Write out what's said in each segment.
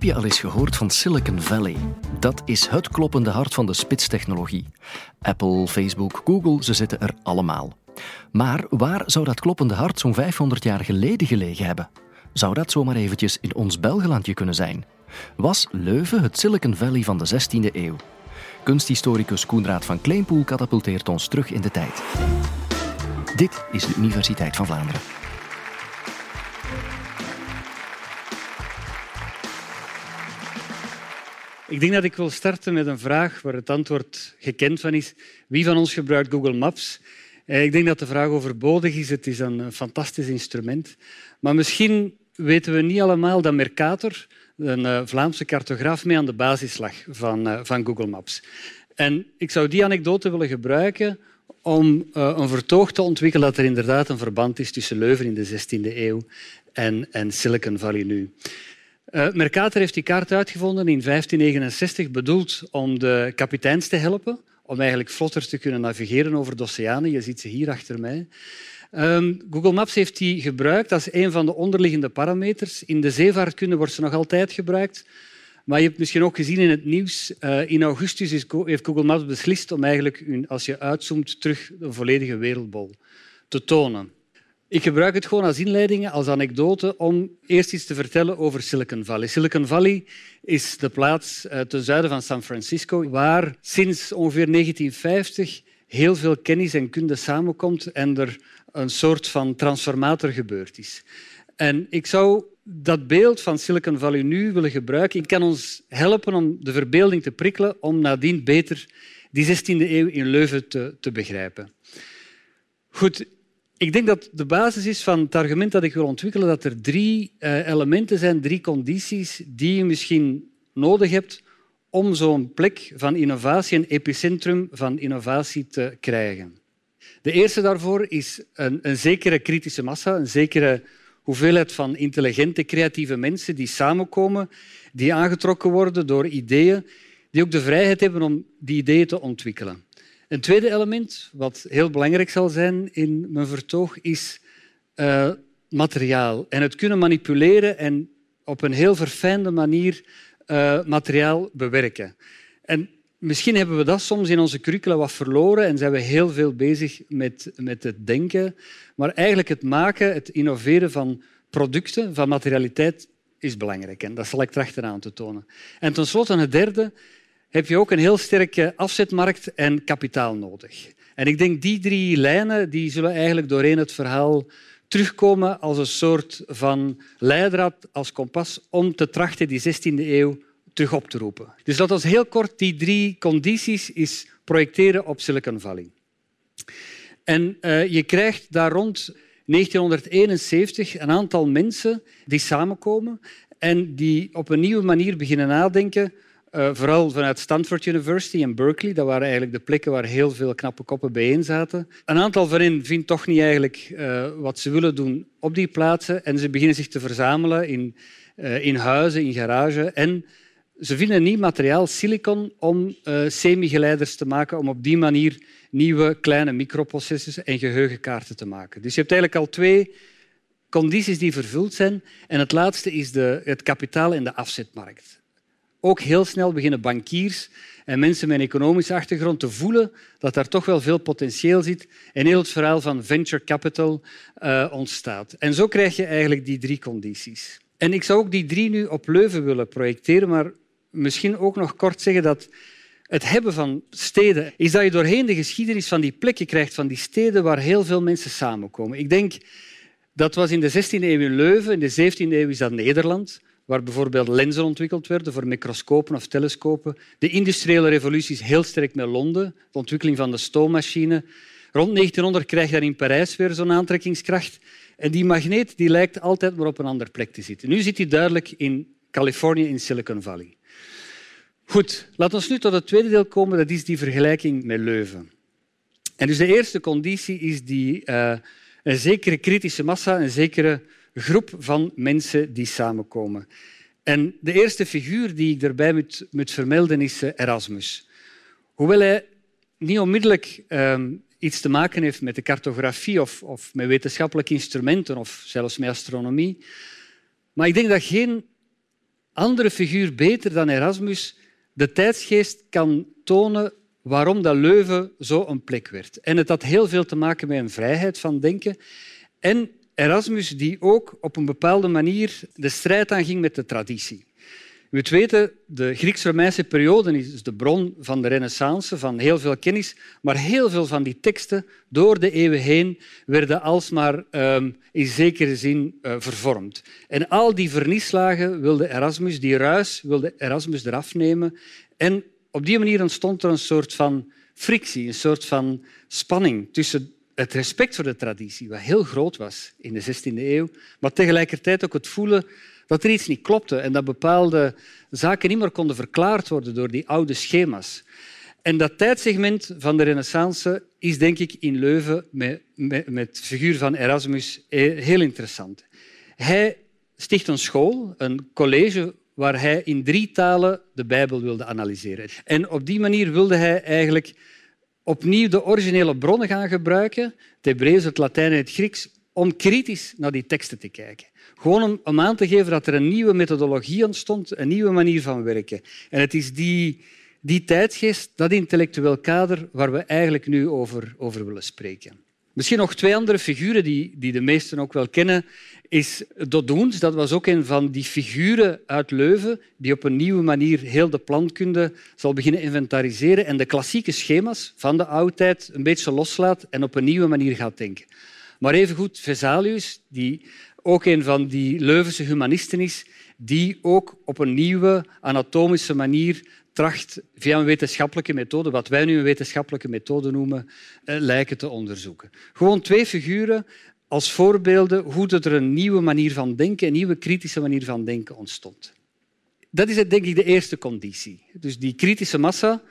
Heb je al eens gehoord van Silicon Valley? Dat is het kloppende hart van de spitstechnologie. Apple, Facebook, Google, ze zitten er allemaal. Maar waar zou dat kloppende hart zo'n 500 jaar geleden gelegen hebben? Zou dat zomaar eventjes in ons Belgelandje kunnen zijn? Was Leuven het Silicon Valley van de 16e eeuw? Kunsthistoricus Koenraad van Kleinpoel katapulteert ons terug in de tijd. Dit is de Universiteit van Vlaanderen. Ik denk dat ik wil starten met een vraag waar het antwoord gekend van is. Wie van ons gebruikt Google Maps? Eh, ik denk dat de vraag overbodig is. Het is een fantastisch instrument. Maar misschien weten we niet allemaal dat Mercator, een eh, Vlaamse cartograaf, mee aan de basis lag van, eh, van Google Maps. En ik zou die anekdote willen gebruiken om een vertoog te ontwikkelen dat er inderdaad een verband is tussen Leuven in de 16e eeuw en, en Silicon Valley nu. Uh, Mercator heeft die kaart uitgevonden in 1569, bedoeld om de kapiteins te helpen, om eigenlijk vlotter te kunnen navigeren over de oceanen. Je ziet ze hier achter mij. Um, Google Maps heeft die gebruikt als een van de onderliggende parameters. In de zeevaartkunde wordt ze nog altijd gebruikt. Maar je hebt misschien ook gezien in het nieuws, uh, in augustus heeft Google Maps beslist om eigenlijk, als je uitzoomt, terug een volledige wereldbol te tonen. Ik gebruik het gewoon als inleiding, als anekdote, om eerst iets te vertellen over Silicon Valley. Silicon Valley is de plaats eh, ten zuiden van San Francisco, waar sinds ongeveer 1950 heel veel kennis en kunde samenkomt en er een soort van transformator gebeurd is. En ik zou dat beeld van Silicon Valley nu willen gebruiken. Ik kan ons helpen om de verbeelding te prikkelen om nadien beter die 16e eeuw in Leuven te, te begrijpen. Goed, ik denk dat de basis is van het argument dat ik wil ontwikkelen dat er drie uh, elementen zijn, drie condities die je misschien nodig hebt om zo'n plek van innovatie, een epicentrum van innovatie te krijgen. De eerste daarvoor is een, een zekere kritische massa, een zekere hoeveelheid van intelligente, creatieve mensen die samenkomen, die aangetrokken worden door ideeën, die ook de vrijheid hebben om die ideeën te ontwikkelen. Een tweede element, wat heel belangrijk zal zijn in mijn vertoog, is uh, materiaal. En het kunnen manipuleren en op een heel verfijnde manier uh, materiaal bewerken. En misschien hebben we dat soms in onze curricula wat verloren en zijn we heel veel bezig met, met het denken. Maar eigenlijk het maken, het innoveren van producten, van materialiteit, is belangrijk. En dat zal ik trachten aan te tonen. En tenslotte een derde, heb je ook een heel sterke afzetmarkt en kapitaal nodig. En ik denk die drie lijnen die zullen eigenlijk doorheen het verhaal terugkomen als een soort van leidraad, als kompas, om te trachten die 16e eeuw terug op te roepen. Dus laten we heel kort die drie condities is projecteren op Silicon Valley. En uh, je krijgt daar rond 1971 een aantal mensen die samenkomen en die op een nieuwe manier beginnen nadenken uh, vooral vanuit Stanford University en Berkeley. Dat waren eigenlijk de plekken waar heel veel knappe koppen bijeen zaten. Een aantal van hen vindt toch niet eigenlijk uh, wat ze willen doen op die plaatsen. En ze beginnen zich te verzamelen in, uh, in huizen, in garages. En ze vinden nieuw materiaal, silicon, om semigeleiders te maken, om op die manier nieuwe kleine microprocessors en geheugenkaarten te maken. Dus je hebt eigenlijk al twee condities die vervuld zijn. En het laatste is de, het kapitaal en de afzetmarkt ook heel snel beginnen bankiers en mensen met een economische achtergrond te voelen dat daar toch wel veel potentieel zit en heel het verhaal van venture capital uh, ontstaat. En zo krijg je eigenlijk die drie condities. En ik zou ook die drie nu op Leuven willen projecteren, maar misschien ook nog kort zeggen dat het hebben van steden is dat je doorheen de geschiedenis van die plekken krijgt, van die steden waar heel veel mensen samenkomen. Ik denk dat was in de 16e eeuw in Leuven, in de 17e eeuw is dat Nederland waar bijvoorbeeld lenzen ontwikkeld werden voor microscopen of telescopen. De industriële revolutie is heel sterk met Londen, de ontwikkeling van de stoommachine. Rond 1900 krijg je in Parijs weer zo'n aantrekkingskracht. En die magneet die lijkt altijd maar op een andere plek te zitten. Nu zit hij duidelijk in Californië, in Silicon Valley. Goed, laten we nu tot het tweede deel komen. Dat is die vergelijking met Leuven. En dus de eerste conditie is die, uh, een zekere kritische massa, een zekere groep van mensen die samenkomen. En de eerste figuur die ik daarbij moet, vermelden is eh, Erasmus. Hoewel hij niet onmiddellijk ehm, iets te maken heeft met de cartografie of, of met wetenschappelijke instrumenten of zelfs met astronomie. Maar ik denk dat geen andere figuur beter dan Erasmus de tijdsgeest kan tonen waarom dat Leuven zo een plek werd. En het had heel veel te maken met een vrijheid van denken. En Erasmus die ook op een bepaalde manier de strijd aanging met de traditie. U weten, de Grieks-Romeinse periode is de bron van de renaissance, van heel veel kennis, maar heel veel van die teksten door de eeuwen heen werden alsmaar um, in zekere zin uh, vervormd. En al die vernieslagen wilde Erasmus, die ruis wilde Erasmus eraf nemen. En op die manier ontstond er een soort van frictie, een soort van spanning tussen het respect voor de traditie, wat heel groot was in de 16e eeuw, maar tegelijkertijd ook het voelen dat er iets niet klopte en dat bepaalde zaken niet meer konden verklaard worden door die oude schema's. En dat tijdsegment van de renaissance is denk ik in Leuven met, met, de figuur van Erasmus heel interessant. Hij sticht een school, een college waar hij in drie talen de Bijbel wilde analyseren. En op die manier wilde hij eigenlijk opnieuw de originele bronnen gaan gebruiken, het Hebreeuws, het Latijn en het Grieks, om kritisch naar die teksten te kijken. Gewoon om, aan te geven dat er een nieuwe methodologie ontstond, een nieuwe manier van werken. En het is die, die tijdsgeest, dat intellectueel kader, waar we eigenlijk nu over, over willen spreken. Misschien nog twee andere figuren die, die de meesten ook wel kennen, is Dodoens. Dat was ook een van die figuren uit Leuven die op een nieuwe manier heel de plantkunde zal beginnen inventariseren en de klassieke schema's van de oudheid een beetje loslaat en op een nieuwe manier gaat denken. Maar evengoed Vesalius, die ook een van die Leuvense humanisten is, die ook op een nieuwe anatomische manier via een wetenschappelijke methode, wat wij nu een wetenschappelijke methode noemen, eh, lijken te onderzoeken. Gewoon twee figuren als voorbeelden hoe er een nieuwe manier van denken, een nieuwe kritische manier van denken ontstond. Dat is denk ik de eerste conditie. Dus die kritische massa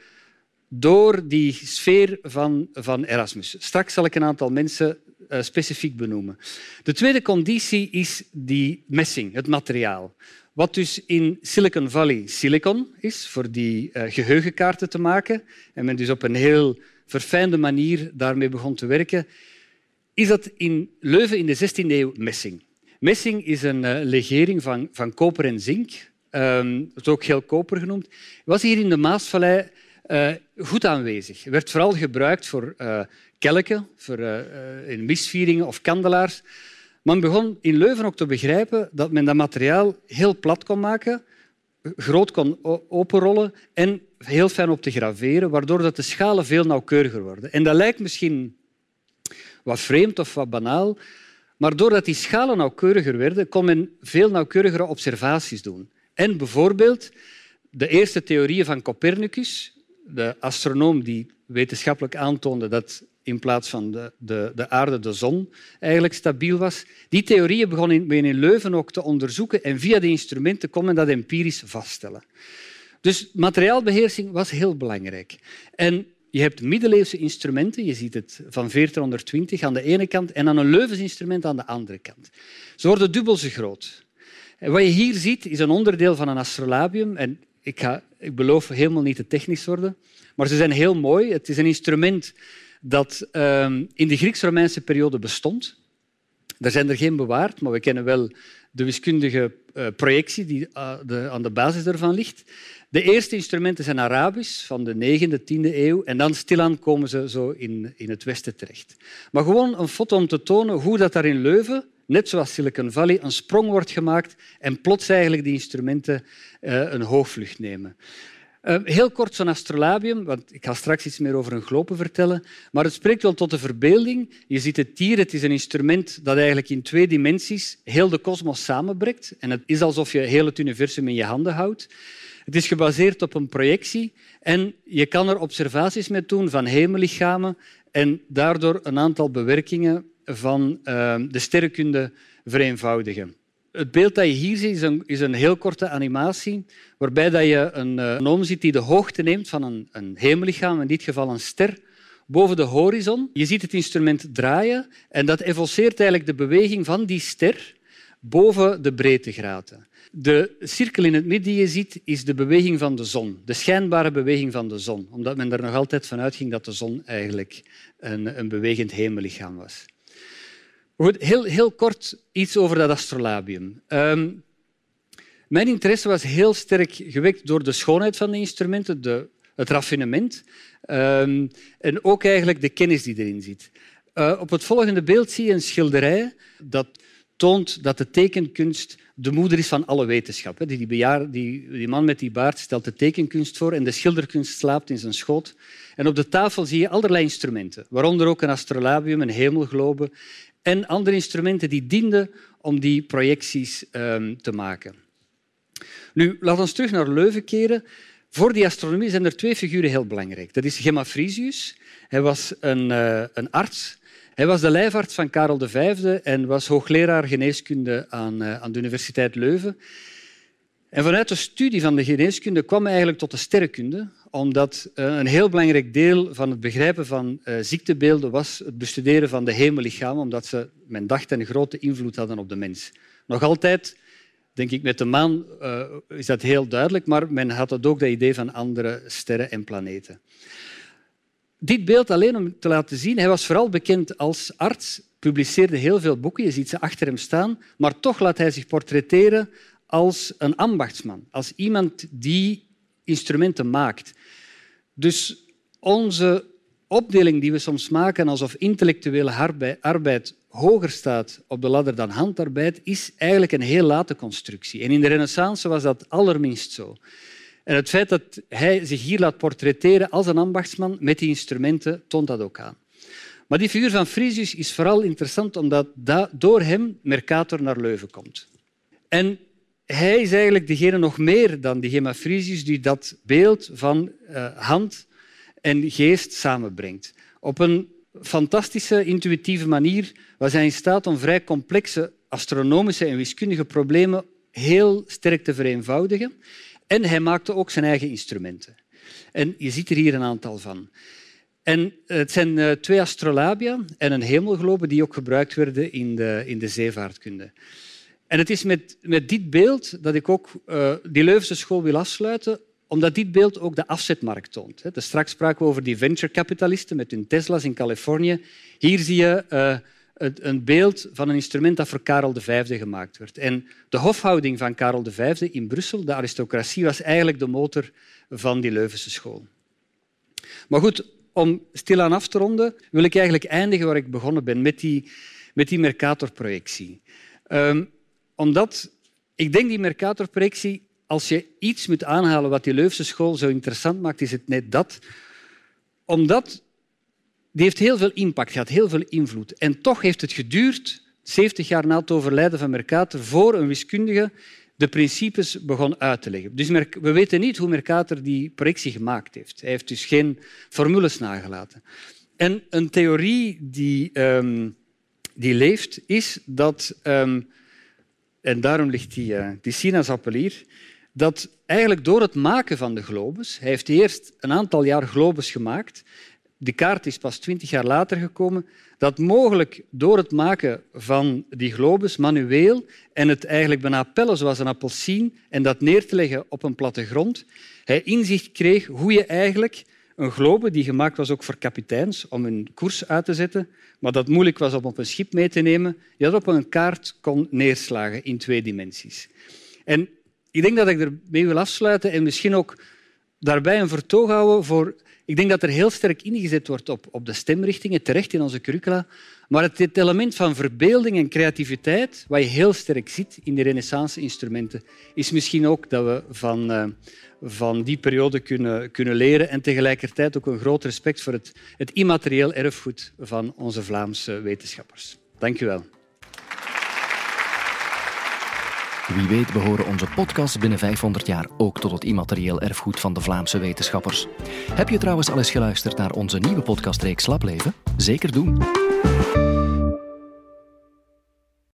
door die sfeer van, van Erasmus. Straks zal ik een aantal mensen uh, specifiek benoemen. De tweede conditie is die messing, het materiaal. Wat dus in Silicon Valley silicon is, voor die uh, geheugenkaarten te maken, en men dus op een heel verfijnde manier daarmee begon te werken, is dat in Leuven in de 16e eeuw messing. Messing is een uh, legering van, van koper en zink. Het is ook heel koper genoemd. Was hier in de Maasvallei uh, goed aanwezig. Het werd vooral gebruikt voor uh, kelken, voor, in misvieringen of kandelaars. Men begon in Leuven ook te begrijpen dat men dat materiaal heel plat kon maken, groot kon openrollen en heel fijn op te graveren, waardoor dat de schalen veel nauwkeuriger worden. En dat lijkt misschien wat vreemd of wat banaal, maar doordat die schalen nauwkeuriger werden, kon men veel nauwkeurigere observaties doen. En bijvoorbeeld de eerste theorieën van Copernicus, de astronoom die wetenschappelijk aantoonde dat in plaats van de, de, de aarde de zon eigenlijk stabiel was. Die theorieën begon men in Leuven ook te onderzoeken en via die instrumenten kon men dat empirisch vaststellen. Dus materiaalbeheersing was heel belangrijk. En je hebt middeleeuwse instrumenten, je ziet het van 1420 aan de ene kant en dan een Leuvens instrument aan de andere kant. Ze worden dubbel zo groot. En wat je hier ziet is een onderdeel van een astrolabium. En ik, ga, ik beloof helemaal niet te technisch worden, maar ze zijn heel mooi. Het is een instrument dat um, in de Grieks-Romeinse periode bestond. Er zijn er geen bewaard, maar we kennen wel de wiskundige uh, projectie die de, aan de basis daarvan ligt. De eerste instrumenten zijn Arabisch van de 9e, 10e eeuw en dan stilaan komen ze zo in, in het Westen terecht. Maar gewoon een foto om te tonen hoe dat daar in Leuven, net zoals Silicon Valley, een sprong wordt gemaakt en plots eigenlijk die instrumenten uh, een hoogvlucht nemen. Uh, heel kort zo'n astrolabium, want ik ga straks iets meer over een globe vertellen, maar het spreekt wel tot de verbeelding. Je ziet het hier, het is een instrument dat eigenlijk in twee dimensies heel de kosmos samenbrengt. En het is alsof je heel het universum in je handen houdt. Het is gebaseerd op een projectie en je kan er observaties mee doen van hemellichamen en daardoor een aantal bewerkingen van uh, de sterrenkunde vereenvoudigen. Het beeld dat je hier ziet is een, is een heel korte animatie waarbij dat je een uh, ziet die de hoogte neemt van een, een hemellichaam, in dit geval een ster, boven de horizon. Je ziet het instrument draaien en dat evoceert eigenlijk de beweging van die ster boven de breedtegraden. De cirkel in het midden die je ziet, is de beweging van de zon, de schijnbare beweging van de zon, omdat men er nog altijd van uitging dat de zon eigenlijk een, een bewegend hemellichaam was. Heel, heel kort iets over dat astrolabium. Um, Mijn interesse was heel sterk gewekt door de schoonheid van de instrumenten, de, het raffinement um, en ook eigenlijk de kennis die erin zit. Uh, op het volgende beeld zie je een schilderij dat toont dat de tekenkunst de moeder is van alle wetenschap. Die, die, die, die, man met die baard stelt de tekenkunst voor en de schilderkunst slaapt in zijn schoot. En op de tafel zie je allerlei instrumenten, waaronder ook een astrolabium, een hemelglobe en andere instrumenten die dienden om die projecties um, te maken. Nu, laten we terug naar Leuven keren. Voor die astronomie zijn er twee figuren heel belangrijk. Dat is Gemma Frisius. Hij was een, uh, een arts hij was de lijfarts van Karel V en was hoogleraar geneeskunde aan, eh, aan de Universiteit Leuven. En vanuit de studie van de geneeskunde kwam eigenlijk tot de sterrenkunde, omdat eh, een heel belangrijk deel van het begrijpen van uh, ziektebeelden was het bestuderen van de hemellichamen, omdat ze, men dacht, een grote invloed hadden op de mens. Nog altijd, denk ik, met de maan uh, is dat heel duidelijk, maar men had ook dat idee van andere sterren en planeten. Dit beeld alleen om te laten zien, hij was vooral bekend als arts, publiceerde heel veel boeken, je ziet ze achter hem staan, maar toch laat hij zich portretteren als een ambachtsman, als iemand die instrumenten maakt. Dus onze opdeling die we soms maken alsof intellectuele arbeid hoger staat op de ladder dan handarbeid, is eigenlijk een heel late constructie. En in de Renaissance was dat allerminst zo. En het feit dat hij zich hier laat portretteren als een ambachtsman met die instrumenten toont dat ook aan. Maar die figuur van Frisius is vooral interessant omdat door hem Mercator naar Leuven komt. En hij is eigenlijk degene nog meer dan die Frisius die dat beeld van uh, hand en geest samenbrengt. Op een fantastische, intuïtieve manier was hij in staat om vrij complexe astronomische en wiskundige problemen heel sterk te vereenvoudigen. En hij maakte ook zijn eigen instrumenten. En je ziet er hier een aantal van. En het zijn eh, twee astrolabia en een hemelglobe die ook gebruikt werden in de, in de zeevaartkunde. En het is met, met dit beeld dat ik ook uh, die Leuvense school wil afsluiten, omdat dit beeld ook de afzetmarkt toont. Dus straks spraken we over die venture-kapitalisten met hun Tesla's in Californië. Hier zie je uh, een beeld van een instrument dat voor Karel V gemaakt werd. En de hofhouding van Karel V in Brussel, de aristocratie, was eigenlijk de motor van die Leuvense school. Maar goed, om stilaan af te ronden, wil ik eigenlijk eindigen waar ik begonnen ben, met die, met die Mercator-projectie. Um, omdat ik denk die Mercator-projectie, als je iets moet aanhalen wat die Leuvense school zo interessant maakt, is het net dat. Omdat die heeft heel veel impact gehad, heel veel invloed. En toch heeft het geduurd, 70 jaar na het overlijden van Mercator, voor een wiskundige de principes begon uit te leggen. Dus we weten niet hoe Mercator die projectie gemaakt heeft. Hij heeft dus geen formules nagelaten. En een theorie die, um, die leeft, is dat, um, en daarom ligt die, uh, die sinaasappel hier, dat eigenlijk door het maken van de globes, hij heeft eerst een aantal jaar globes gemaakt, die kaart is pas twintig jaar later gekomen, dat mogelijk door het maken van die globus manueel en het eigenlijk bijna pellen zoals een appelsien en dat neer te leggen op een plattegrond, hij inzicht kreeg hoe je eigenlijk een globe, die gemaakt was ook voor kapiteins om hun koers uit te zetten, maar dat moeilijk was om op een schip mee te nemen, je dat op een kaart kon neerslagen in twee dimensies. En ik denk dat ik ermee wil afsluiten en misschien ook daarbij een vertoog houden voor ik denk dat er heel sterk ingezet wordt op, op de stemrichtingen, terecht in onze curricula. Maar het, element van verbeelding en creativiteit, wat je heel sterk ziet in de renaissance-instrumenten, is misschien ook dat we van, uh, van die periode kunnen, kunnen leren en tegelijkertijd ook een groot respect voor het, het immaterieel erfgoed van onze Vlaamse wetenschappers. Dank u wel. Wie weet behoren onze podcasts binnen 500 jaar ook tot het immaterieel erfgoed van de Vlaamse wetenschappers. Heb je trouwens al eens geluisterd naar onze nieuwe podcastreeks Slapleven? Zeker doen.